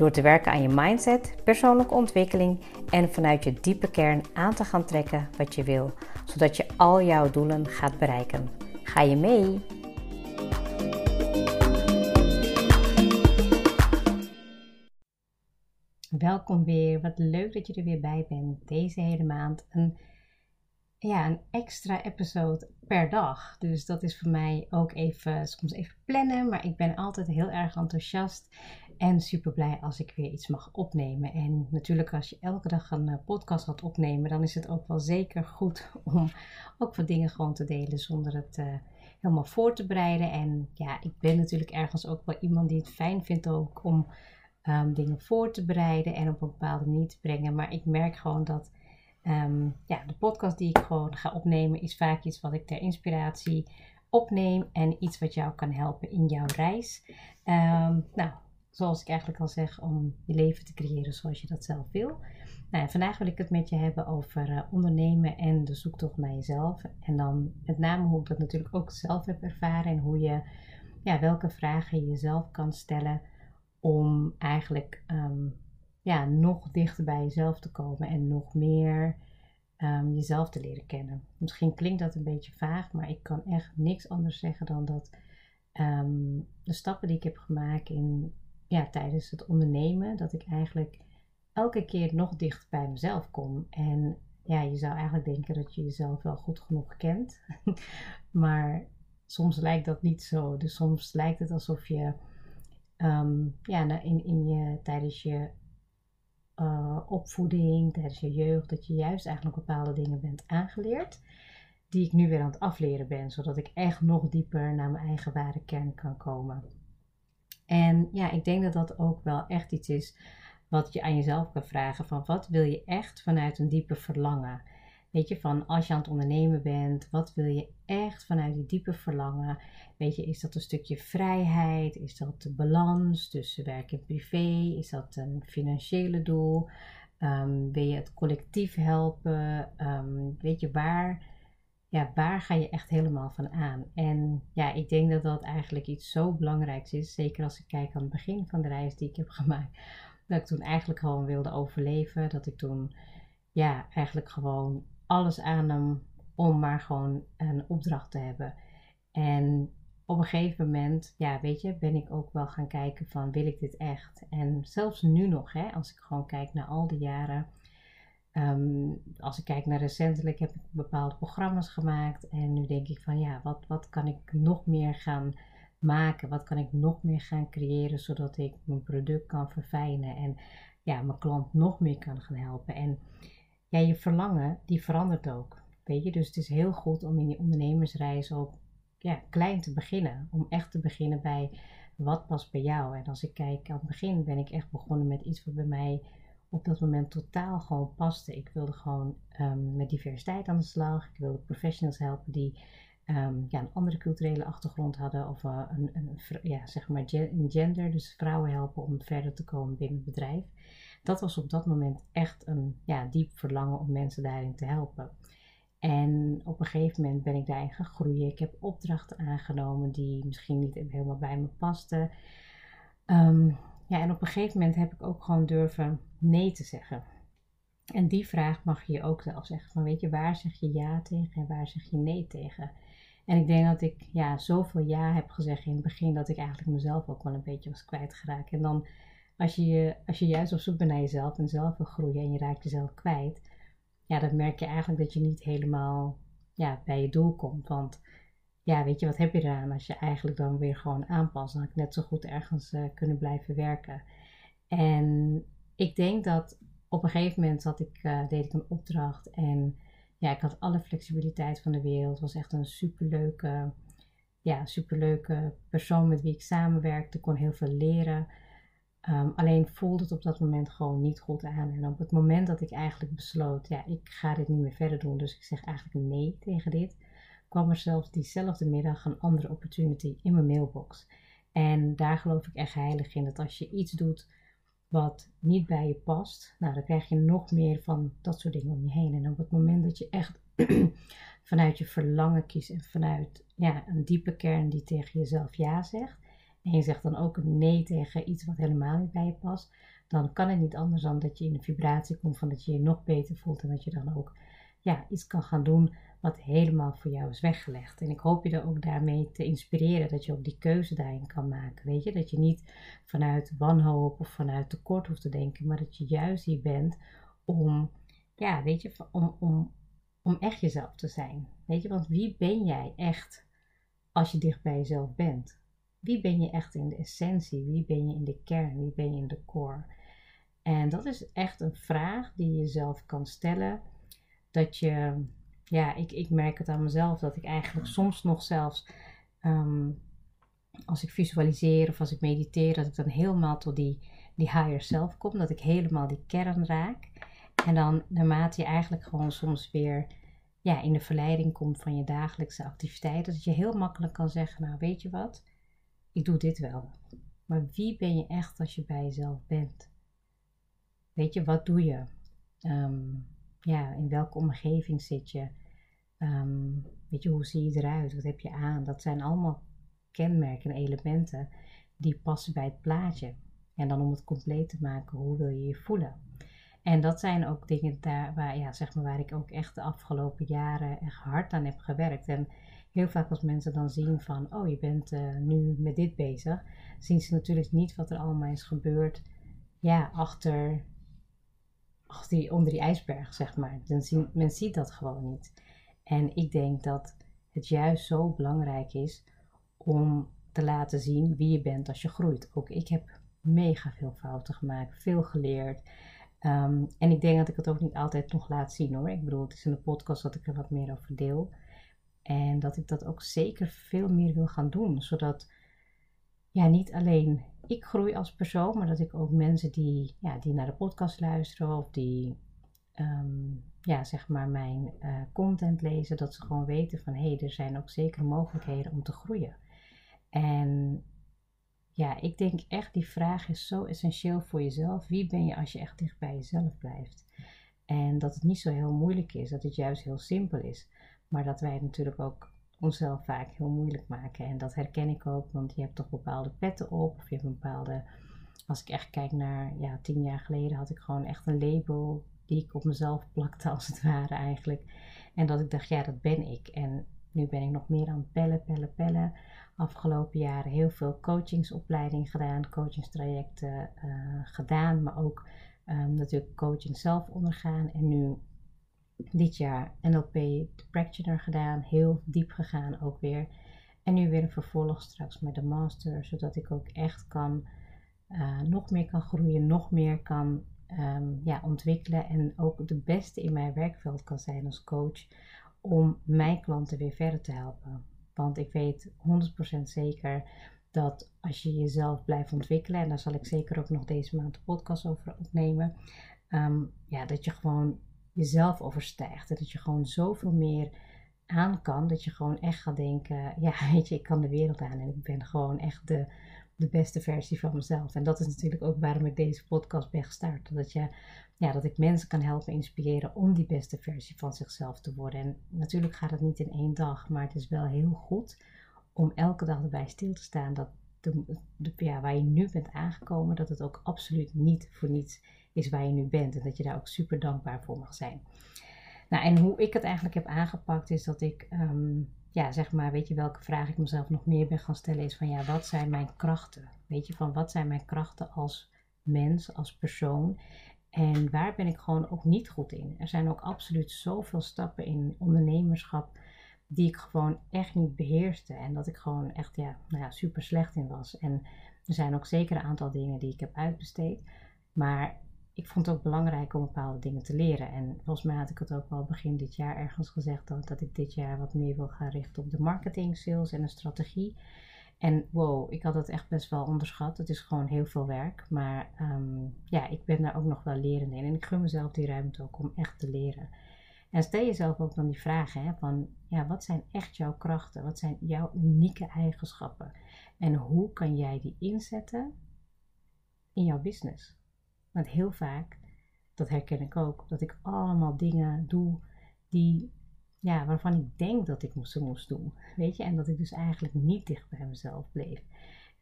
Door te werken aan je mindset, persoonlijke ontwikkeling en vanuit je diepe kern aan te gaan trekken wat je wil, zodat je al jouw doelen gaat bereiken. Ga je mee? Welkom weer. Wat leuk dat je er weer bij bent. Deze hele maand een, ja, een extra episode per dag. Dus dat is voor mij ook even soms even plannen. Maar ik ben altijd heel erg enthousiast en super blij als ik weer iets mag opnemen. En natuurlijk, als je elke dag een eh, podcast gaat opnemen, dan is het ook wel zeker goed om ook wat dingen gewoon te delen zonder het uh, helemaal voor te bereiden. En ja, ik ben natuurlijk ergens ook wel iemand die het fijn vindt ook om um, dingen voor te bereiden en op een bepaalde manier te brengen. Maar ik merk gewoon dat um, ja, de podcast die ik gewoon ga opnemen, is vaak iets wat ik ter inspiratie opneem en iets wat jou kan helpen in jouw reis. Um, nou, zoals ik eigenlijk al zeg, om je leven te creëren zoals je dat zelf wil. Nou, vandaag wil ik het met je hebben over uh, ondernemen en de zoektocht naar jezelf. En dan met name hoe ik dat natuurlijk ook zelf heb ervaren en hoe je, ja, welke vragen je jezelf kan stellen om eigenlijk um, ja, nog dichter bij jezelf te komen en nog meer um, jezelf te leren kennen. Misschien klinkt dat een beetje vaag, maar ik kan echt niks anders zeggen dan dat um, de stappen die ik heb gemaakt in ja, tijdens het ondernemen, dat ik eigenlijk elke keer nog dichter bij mezelf kom. En ja, je zou eigenlijk denken dat je jezelf wel goed genoeg kent. maar soms lijkt dat niet zo. Dus soms lijkt het alsof je um, ja, in, in je, tijdens je uh, opvoeding, tijdens je jeugd, dat je juist eigenlijk bepaalde dingen bent aangeleerd. Die ik nu weer aan het afleren ben, zodat ik echt nog dieper naar mijn eigen ware kern kan komen. En ja, ik denk dat dat ook wel echt iets is wat je aan jezelf kan vragen: van wat wil je echt vanuit een diepe verlangen? Weet je, van als je aan het ondernemen bent, wat wil je echt vanuit die diepe verlangen? Weet je, is dat een stukje vrijheid? Is dat de balans tussen werk en privé? Is dat een financiële doel? Um, wil je het collectief helpen? Um, weet je, waar ja, waar ga je echt helemaal van aan? En ja, ik denk dat dat eigenlijk iets zo belangrijks is. Zeker als ik kijk aan het begin van de reis die ik heb gemaakt. Dat ik toen eigenlijk gewoon wilde overleven. Dat ik toen ja, eigenlijk gewoon alles aannam om maar gewoon een opdracht te hebben. En op een gegeven moment, ja, weet je, ben ik ook wel gaan kijken van wil ik dit echt? En zelfs nu nog, hè, als ik gewoon kijk naar al die jaren Ehm, als ik kijk naar recentelijk heb ik bepaalde programma's gemaakt en nu denk ik van ja, wat, wat kan ik nog meer gaan maken? Wat kan ik nog meer gaan creëren zodat ik mijn product kan verfijnen en ja, mijn klant nog meer kan gaan helpen? En ja, je verlangen die verandert ook. Weet je, dus het is heel goed om in je ondernemersreis ook ja, klein te beginnen. Om echt te beginnen bij wat past bij jou. En als ik kijk aan het begin ben ik echt begonnen met iets wat bij mij op dat moment totaal gewoon paste. Ik wilde gewoon um, met diversiteit aan de slag. Ik wilde professionals helpen die um, ja, een andere culturele achtergrond hadden. Of uh, een, een, ja, zeg maar een gender. Dus vrouwen helpen om verder te komen binnen het bedrijf. Dat was op dat moment echt een ja, diep verlangen om mensen daarin te helpen. En op een gegeven moment ben ik daarin gaan groeien. Ik heb opdrachten aangenomen die misschien niet helemaal bij me pasten. Um, ja, en op een gegeven moment heb ik ook gewoon durven nee te zeggen. En die vraag mag je ook zelf zeggen. Van weet je, waar zeg je ja tegen en waar zeg je nee tegen? En ik denk dat ik ja, zoveel ja heb gezegd in het begin dat ik eigenlijk mezelf ook wel een beetje was kwijtgeraakt. En dan als je, als je juist op zoek bent naar jezelf en zelf wil groeien en je raakt jezelf kwijt, ja, dan merk je eigenlijk dat je niet helemaal ja, bij je doel komt. Want ja, weet je, wat heb je eraan als je eigenlijk dan weer gewoon aanpast? Dan had ik net zo goed ergens uh, kunnen blijven werken. En ik denk dat op een gegeven moment zat ik, uh, deed ik een opdracht en ja, ik had alle flexibiliteit van de wereld. Was echt een superleuke, ja, superleuke persoon met wie ik samenwerkte. Kon heel veel leren. Ehm, alleen voelde het op dat moment gewoon niet goed aan. En op het moment dat ik eigenlijk besloot, ja, ik ga dit niet meer verder doen, dus ik zeg eigenlijk nee tegen dit, kwam er zelfs diezelfde middag een andere opportunity in mijn mailbox. En daar geloof ik echt heilig in dat als je iets doet wat niet bij je past, nou dan krijg je nog meer van dat soort dingen om je heen. En op het moment dat je echt vanuit je verlangen kiest en vanuit ja, een diepe kern die tegen jezelf ja zegt, en je zegt dan ook een nee tegen iets wat helemaal niet bij je past, dan kan het niet anders dan dat je in de vibratie komt van dat je je nog beter voelt en dat je dan ook ja, iets kan gaan doen wat helemaal voor jou is weggelegd. En ik hoop je er ook daarmee te inspireren dat je ook die keuze daarin kan maken. Weet je, dat je niet vanuit wanhoop of vanuit tekort hoeft te denken, maar dat je juist hier bent om, ja, weet je, om, om, om echt jezelf te zijn. Weet je, want wie ben jij echt als je dicht bij jezelf bent? Wie ben je echt in de essentie? Wie ben je in de kern? Wie ben je in de core? En dat is echt een vraag die je jezelf kan stellen. Dat je, ja, ik, ik merk het aan mezelf dat ik eigenlijk soms nog zelfs, ehm, als ik visualiseer of als ik mediteer, dat ik dan helemaal tot die, die higher self kom. Dat ik helemaal die kern raak. En dan naarmate je eigenlijk gewoon soms weer ja, in de verleiding komt van je dagelijkse activiteiten, dat je heel makkelijk kan zeggen, nou weet je wat, ik doe dit wel. Maar wie ben je echt als je bij jezelf bent? Weet je, wat doe je? Ehm, ja, in welke omgeving zit je? Ehm, weet je, hoe zie je eruit? Wat heb je aan? Dat zijn allemaal kenmerken en elementen die passen bij het plaatje. En dan om het compleet te maken, hoe wil je je voelen? En dat zijn ook dingen daar waar, ja, zeg maar, waar ik ook echt de afgelopen jaren echt hard aan heb gewerkt. En heel vaak als mensen dan zien van, oh je bent uh, nu met dit bezig, zien ze natuurlijk niet wat er allemaal is gebeurd, ja, achter, achter die, onder die ijsberg, zeg maar. Dan zien, men ziet dat gewoon niet. En ik denk dat het juist zo belangrijk is om te laten zien wie je bent als je groeit. Ook ik heb mega veel fouten gemaakt, veel geleerd. Um, en ik denk dat ik het ook niet altijd nog laat zien hoor. Ik bedoel, het is in de podcast dat ik er wat meer over deel. En dat ik dat ook zeker veel meer wil gaan doen. Zodat ja, niet alleen ik groei als persoon, maar dat ik ook mensen die, ja, die naar de podcast luisteren of die um, ja, zeg maar mijn uh, content lezen, dat ze gewoon weten van hé, hey, er zijn ook zeker mogelijkheden om te groeien. En ja, ik denk echt die vraag is zo essentieel voor jezelf. Wie ben je als je echt dicht bij jezelf blijft? En dat het niet zo heel moeilijk is, dat het juist heel simpel is. Maar dat wij het natuurlijk ook onszelf vaak heel moeilijk maken. En dat herken ik ook, want je hebt toch bepaalde petten op. Of je hebt een bepaalde. Als ik echt kijk naar ja, tien jaar geleden, had ik gewoon echt een label die ik op mezelf plakte, als het ware eigenlijk. En dat ik dacht, ja, dat ben ik. En nu ben ik nog meer aan het pellen, pellen, pellen. Afgelopen jaren heel veel coachingsopleiding gedaan, coachingstrajecten uh, gedaan, maar ook um, natuurlijk coaching zelf ondergaan. En nu dit jaar NLP de Practitioner gedaan, heel diep gegaan ook weer. En nu weer een vervolg straks met de Master, zodat ik ook echt kan, uh, nog meer kan groeien, nog meer kan um, ja, ontwikkelen en ook de beste in mijn werkveld kan zijn als coach om mijn klanten weer verder te helpen. Want ik weet 100% zeker dat als je jezelf blijft ontwikkelen, en daar zal ik zeker ook nog deze maand de podcast over opnemen, um, ja, dat je gewoon jezelf overstijgt. En dat je gewoon zoveel meer aan kan, dat je gewoon echt gaat denken, ja, weet je, ik kan de wereld aan en ik ben gewoon echt de, de beste versie van mezelf. En dat is natuurlijk ook waarom ik deze podcast ben gestart. Dat, je, ja, dat ik mensen kan helpen inspireren om die beste versie van zichzelf te worden. En natuurlijk gaat het niet in één dag, maar het is wel heel goed om elke dag erbij stil te staan dat de, ja, waar je nu bent aangekomen, dat het ook absoluut niet voor niets is waar je nu bent. En dat je daar ook super dankbaar voor mag zijn. Nou, en hoe ik het eigenlijk heb aangepakt is dat ik, ehm, ja, zeg maar, weet je welke vraag ik mezelf nog meer ben gaan stellen is van, ja, wat zijn mijn krachten? Weet je, van wat zijn mijn krachten als mens, als persoon? En waar ben ik gewoon ook niet goed in? Er zijn ook absoluut zoveel stappen in ondernemerschap die ik gewoon echt niet beheerste. En dat ik gewoon echt ja, nou ja, super slecht in was. En er zijn ook zeker een aantal dingen die ik heb uitbesteed. Maar ik vond het ook belangrijk om bepaalde dingen te leren. En volgens mij had ik het ook wel begin dit jaar ergens gezegd dat, dat ik dit jaar wat meer wil gaan richten op de marketing, sales en de strategie. En wow, ik had het echt best wel onderschat. Het is gewoon heel veel werk. Maar ehm, ja, ik ben daar ook nog wel lerend in. En ik gun mezelf die ruimte ook om echt te leren. En stel jezelf ook dan die vragen hè, van, ja, wat zijn echt jouw krachten? Wat zijn jouw unieke eigenschappen? En hoe kan jij die inzetten in jouw business? Want heel vaak, dat herken ik ook, dat ik allemaal dingen doe die, ja, waarvan ik denk dat ik ze moest doen. Weet je, en dat ik dus eigenlijk niet dicht bij mezelf bleef.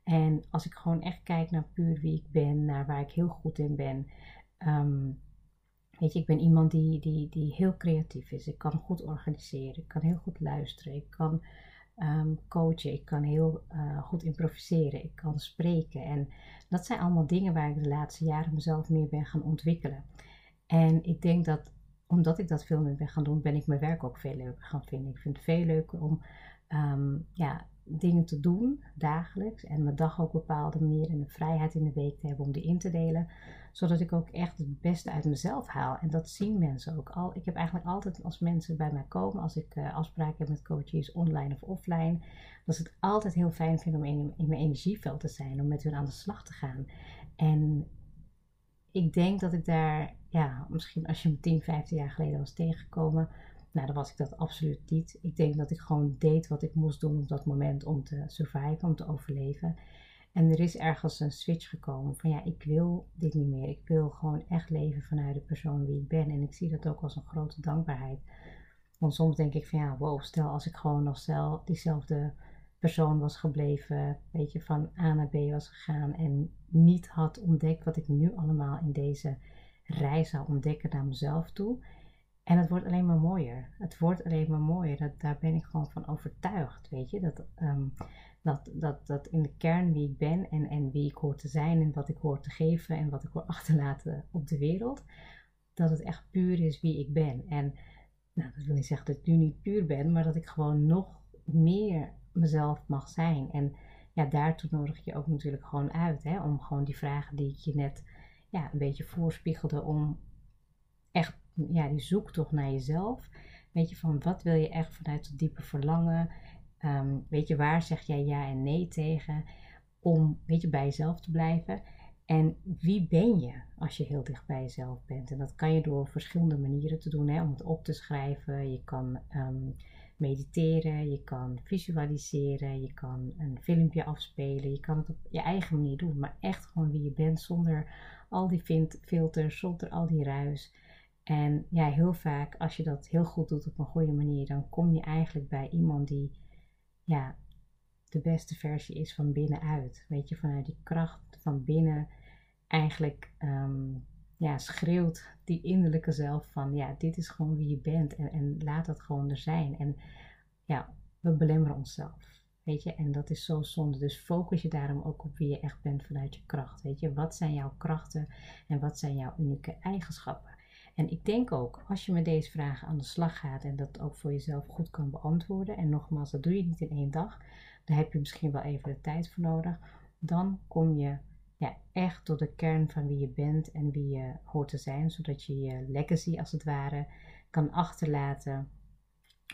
En als ik gewoon echt kijk naar puur wie ik ben, naar waar ik heel goed in ben. Ehm, weet je, ik ben iemand die, die, die heel creatief is. Ik kan goed organiseren. Ik kan heel goed luisteren. Ik kan um, coachen. Ik kan heel uh, goed improviseren. Ik kan spreken. En dat zijn allemaal dingen waar ik de laatste jaren mezelf meer ben gaan ontwikkelen. En ik denk dat omdat ik dat veel meer ben gaan doen, ben ik mijn werk ook veel leuker gaan vinden. Ik vind het veel leuker om um, ja, dingen te doen dagelijks en mijn dag ook bepaalde manier en de vrijheid in de week te hebben om die in te delen, zodat ik ook echt het beste uit mezelf haal. En dat zien mensen ook al. Ik heb eigenlijk altijd als mensen bij mij komen, als ik uh, afspraken heb met coaches online of offline, dat ze het altijd heel fijn vinden om in, in mijn energieveld te zijn, om met hun aan de slag te gaan. En ik denk dat ik daar, ja, misschien als je me 10, 15 jaar geleden was tegengekomen, nou, dan was ik dat absoluut niet. Ik denk dat ik gewoon deed wat ik moest doen op dat moment om te surviven, om te overleven. En er is ergens een switch gekomen van ja, ik wil dit niet meer. Ik wil gewoon echt leven vanuit de persoon wie ik ben. En ik zie dat ook als een grote dankbaarheid. Want soms denk ik van ja, wow, stel als ik gewoon nog zelf diezelfde persoon was gebleven, weet je, van A naar B was gegaan en niet had ontdekt wat ik nu allemaal in deze reis zou ontdekken naar mezelf toe. En het wordt alleen maar mooier. Het wordt alleen maar mooier. Dat, daar ben ik gewoon van overtuigd, weet je. Dat, ehm, dat, dat, dat in de kern wie ik ben en, en wie ik hoor te zijn en wat ik hoor te geven en wat ik hoor achterlaten op de wereld, dat het echt puur is wie ik ben. En nou, dat wil niet zeggen dat ik nu niet puur ben, maar dat ik gewoon nog meer mezelf mag zijn. En ja, daartoe nodig je ook natuurlijk gewoon uit. Hè, om gewoon die vragen die ik je net ja, een beetje voorspiegelde. Om echt ja, die zoektocht naar jezelf. Weet je, van wat wil je echt vanuit het diepe verlangen? Um, weet je, waar zeg jij ja en nee tegen? Om, weet je, bij jezelf te blijven. En wie ben je als je heel dicht bij jezelf bent? En dat kan je door verschillende manieren te doen. Hè? Om het op te schrijven. Je kan um, mediteren, je kan visualiseren, je kan een filmpje afspelen, je kan het op je eigen manier doen, maar echt gewoon wie je bent zonder al die filters, zonder al die ruis. En ja, heel vaak als je dat heel goed doet op een goede manier, dan kom je eigenlijk bij iemand die ja, de beste versie is van binnenuit. Weet je, vanuit die kracht van binnen eigenlijk um, ja, schreeuwt die innerlijke zelf van ja, dit is gewoon wie je bent en, en laat dat gewoon er zijn. En ja, we belemmeren onszelf. Weet je, en dat is zo zonde. Dus focus je daarom ook op wie je echt bent vanuit je kracht. Weet je, wat zijn jouw krachten en wat zijn jouw unieke eigenschappen? En ik denk ook, als je met deze vragen aan de slag gaat en dat ook voor jezelf goed kan beantwoorden, en nogmaals, dat doe je niet in één dag, daar heb je misschien wel even de tijd voor nodig, dan kom je ja, echt tot de kern van wie je bent en wie je hoort te zijn, zodat je je legacy als het ware kan achterlaten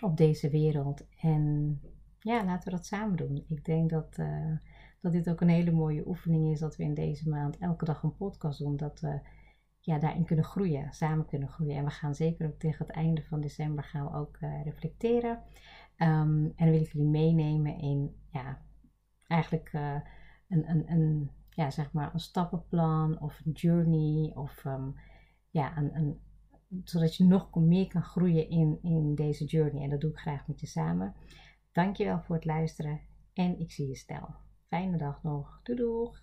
op deze wereld. En ja, laten we dat samen doen. Ik denk dat, uh, dat dit ook een hele mooie oefening is dat we in deze maand elke dag een podcast doen, dat we ja, daarin kunnen groeien, samen kunnen groeien. En we gaan zeker ook tegen het einde van december gaan we ook uh, reflecteren. Um, en dan wil ik jullie meenemen in ja, eigenlijk uh, een, een, een ja, zeg maar een stappenplan of een journey of um, ja, een, een, zodat je nog meer kan groeien in, in deze journey. En dat doe ik graag met je samen. Dankjewel voor het luisteren en ik zie je snel. Fijne dag nog. Doei doeg!